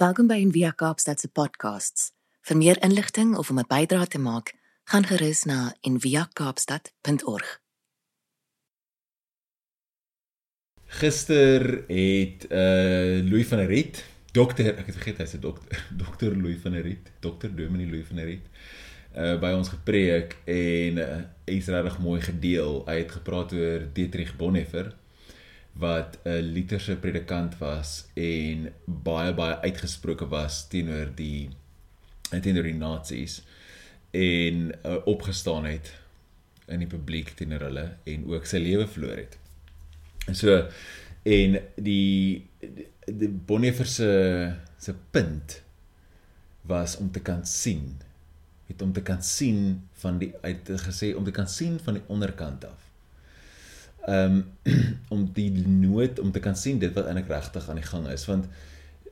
Welkom by Envia Kaapstad se podcasts. Vir meer inligting of om 'n bydrae te maak, gaan gerus na enviakaapstad.org. Gister het uh Louis van der Riet, dokter, ek het vergeet hy's 'n dokter, dokter Louis van der Riet, dokter Dominee Louis van der Riet, uh by ons gepreek en uh, hy's regtig mooi gedeel. Hy het gepraat oor Dietrich Bonhoeffer wat 'n literse predikant was en baie baie uitgesproke was teenoor die teenoor die nasies en uh, opgestaan het in die publiek teenoor hulle en ook sy lewe verloor het. En so en die die Bonhoeffer se se punt was om te kan sien het om te kan sien van die uit gesê om te kan sien van die onderkant af um, om die nood om te kan sien dit wat eintlik regtig aan die gang is want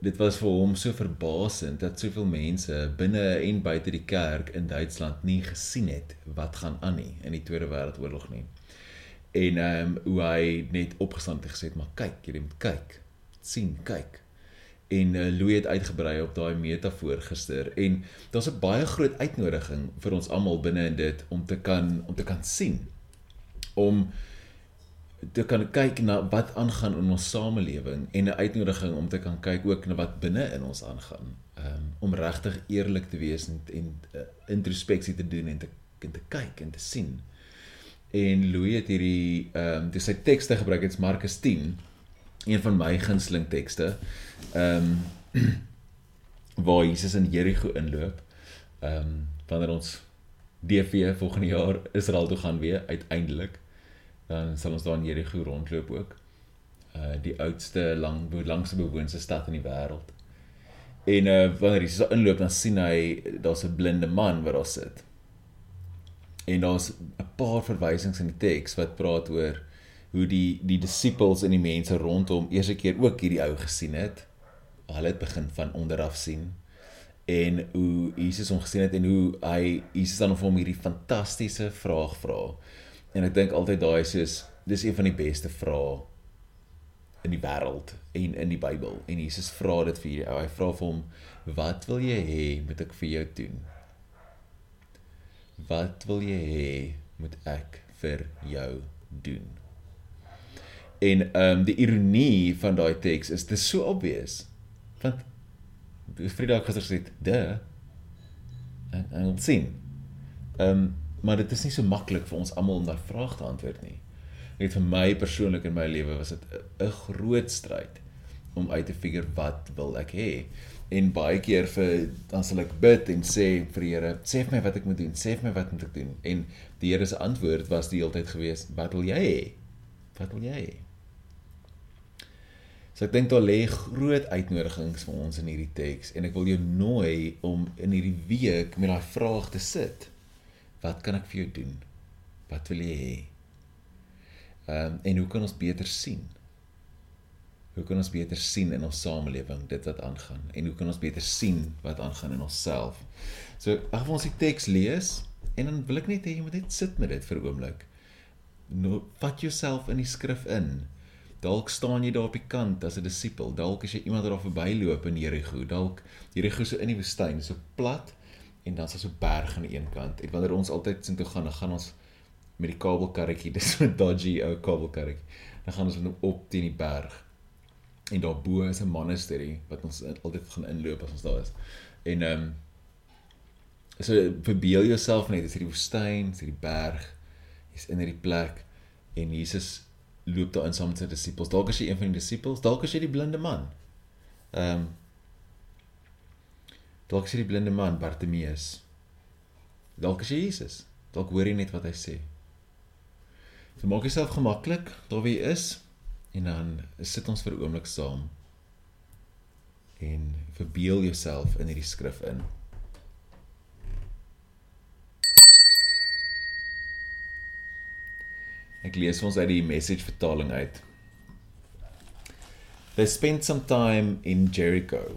dit was vir hom so verbasend dat soveel mense binne en buite die kerk in Duitsland nie gesien het wat gaan aan nie in die Tweede Wêreldoorlog nie. En ehm um, hoe hy net opgestaan het gesê maar kyk, jy moet kyk. sien, kyk. En uh, Louis het uitgebrei op daai metafoor gister en daar's 'n baie groot uitnodiging vir ons almal binne in dit om te kan om te kan sien om te kan kyk na wat aangaan in ons samelewing en 'n uitnodiging om te kan kyk ook na wat binne in ons aangaan. Um om regtig eerlik te wees en en uh, introspeksie te doen en te en te kyk en te sien. En Louis het hierdie um dis sy tekste gebruik het Markus 10, een van my gunsteling tekste. Um waar Jesus in Jerigo inloop. Um wanneer ons DV volgende jaar Israel toe gaan weer uiteindelik dan sal ons daar in Jericho rondloop ook. Uh die oudste lang langste bewoonde stad in die wêreld. En uh wanneer jy so inloop dan sien hy daar's 'n blinde man wat daar sit. En daar's 'n paar verwysings in die teks wat praat oor hoe die die disippels en die mense rondom eers 'n keer ook hierdie ou gesien het. Hulle het begin van onder af sien en hoe Jesus hom gesien het en hoe hy Jesus dan vir hom hierdie fantastiese vraag vra. En ek dink altyd daai soos dis een van die beste vrae in die wêreld en in die Bybel. En Jesus vra dit vir hierdie ou. Hy vra vir hom: "Wat wil jy hê moet ek vir jou doen?" Wat wil jy hê moet ek vir jou doen? En ehm um, die ironie van daai teks is dit so obvious. Want Vrydag gister gesê, "De." En en sien. Ehm um, maar dit is nie so maklik vir ons almal om daai vraag te antwoord nie. Net vir my persoonlik in my lewe was dit 'n groot stryd om uit te figure wat wil ek hê. En baie keer vir dan sal ek bid en sê vir die Here, sê vir my wat ek moet doen, sê vir my wat moet ek doen. En die Here se antwoord was die hele tyd gewees, wat wil jy hê? Wat wil jy hê? So ek dink daar lê groot uitnodigings vir ons in hierdie teks en ek wil jou nooi om in hierdie week met daai vraag te sit. Wat kan ek vir jou doen? Wat wil jy hê? Ehm um, en hoe kan ons beter sien? Hoe kan ons beter sien in ons samelewing dit wat aangaan en hoe kan ons beter sien wat aangaan in onsself? So, ag ons die teks lees en dan wil ek net hê jy moet net sit met dit vir 'n oomblik. Nou, vat jouself in die skrif in. Dalk staan jy daar op die kant as 'n disipel. Dalk as jy iemand daar verbyloop in Jerigo, dalk Jerigo so in die woestyn, so plat en dan is so berg aan die een kant. En wanneer ons altyd sin toe gaan, dan gaan ons met die kabelkarretjie, dis 'n dodgy ou kabelkarretjie. Dan gaan ons met hom op teen die berg. En daarbo is 'n monastery wat ons altyd gaan inloop as ons daar is. En ehm um, so verbeel jouself net, dis hierdie woestyn, dis hierdie berg. Jy's in hierdie plek en Jesus loop daar in saam met sy disippels. Dalk is jy een van die disippels, dalk is jy die blinde man. Ehm um, Dalk sê die blinde man Bartimeus. Dalk is Jesus. Dalk hoor jy net wat hy sê. So maak jouself gemaklik daar wie is en dan sit ons vir 'n oomblik saam en verbeel jouself in hierdie skrif in. Ek lees ons uit die message vertaling uit. They spent some time in Jericho.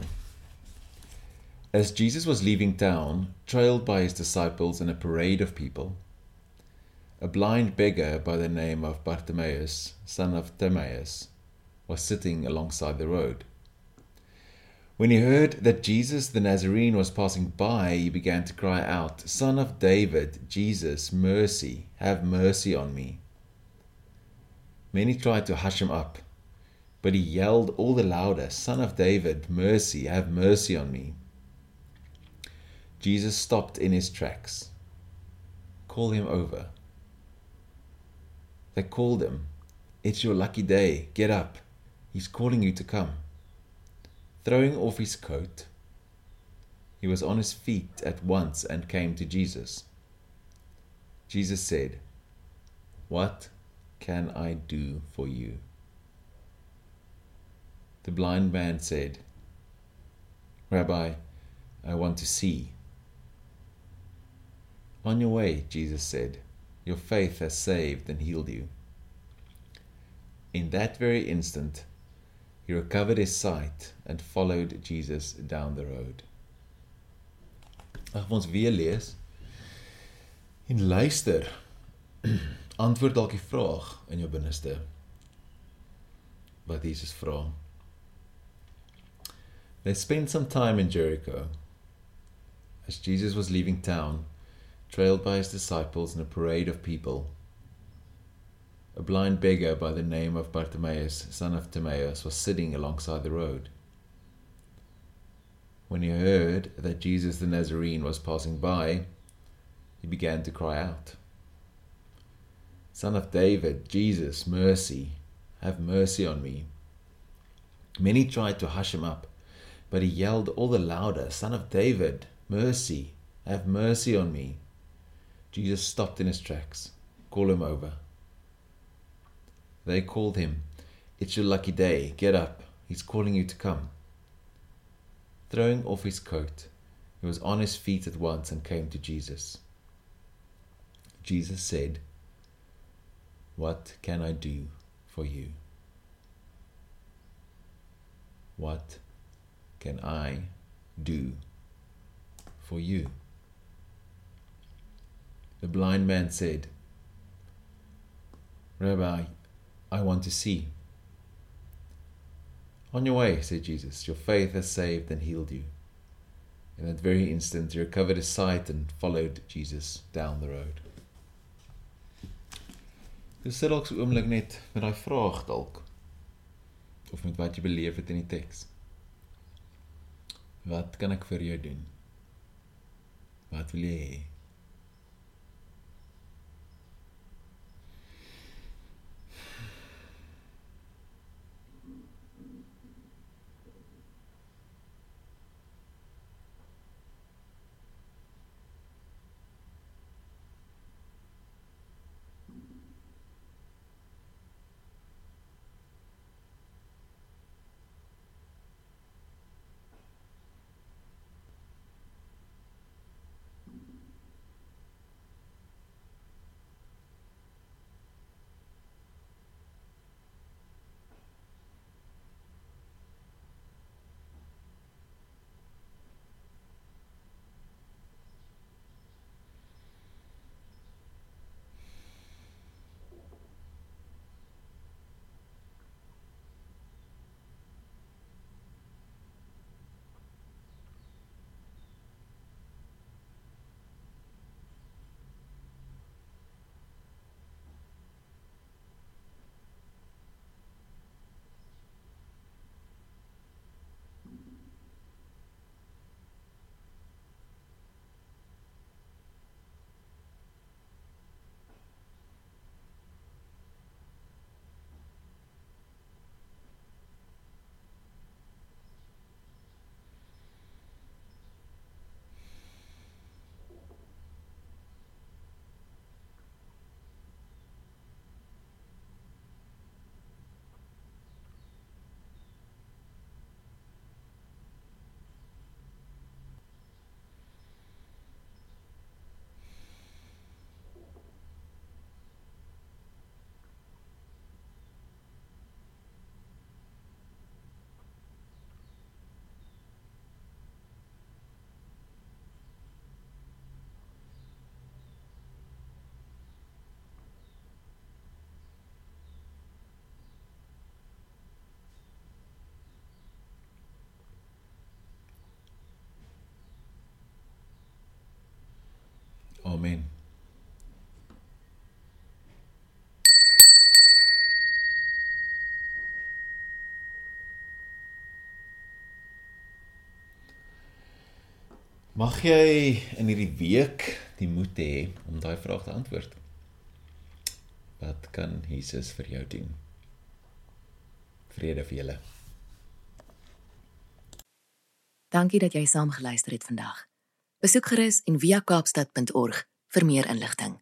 As Jesus was leaving town, trailed by his disciples and a parade of people, a blind beggar by the name of Bartimaeus, son of Timaeus, was sitting alongside the road. When he heard that Jesus the Nazarene was passing by, he began to cry out, Son of David, Jesus, mercy, have mercy on me. Many tried to hush him up, but he yelled all the louder, Son of David, mercy, have mercy on me. Jesus stopped in his tracks. Call him over. They called him. It's your lucky day. Get up. He's calling you to come. Throwing off his coat, he was on his feet at once and came to Jesus. Jesus said, What can I do for you? The blind man said, Rabbi, I want to see. On your way, Jesus said, Your faith has saved and healed you. In that very instant, he recovered his sight and followed Jesus down the road. Ag ons weer lees en luister. Antwoord dalk die vraag in jou binneste. Wat Jesus vra. They spent some time in Jericho. As Jesus was leaving town, trailed by his disciples in a parade of people, a blind beggar by the name of Bartimaeus, son of Timaeus, was sitting alongside the road. When he heard that Jesus the Nazarene was passing by, he began to cry out, Son of David, Jesus, mercy, have mercy on me. Many tried to hush him up, but he yelled all the louder, Son of David, mercy, have mercy on me. Jesus stopped in his tracks. Call him over. They called him, It's your lucky day. Get up. He's calling you to come. Throwing off his coat, he was on his feet at once and came to Jesus. Jesus said, What can I do for you? What can I do for you? The blind man said, Rabbi, I want to see. On your way, said Jesus, your faith has saved and healed you. In that very instant, he recovered his sight and followed Jesus down the road. Dis sit dalk so oomblik net met daai vraag dalk of met wat jy beleef het in die teks. Wat kan ek vir jou doen? Wat wil jy hê? Amen. Mag jy in hierdie week die moed hê om daai vraag te antwoord? Wat kan Jesus vir jou doen? Vrede vir julle. Dankie dat jy saam geluister het vandag. Besoek gerus en via kaapstad.org vir meer inligting.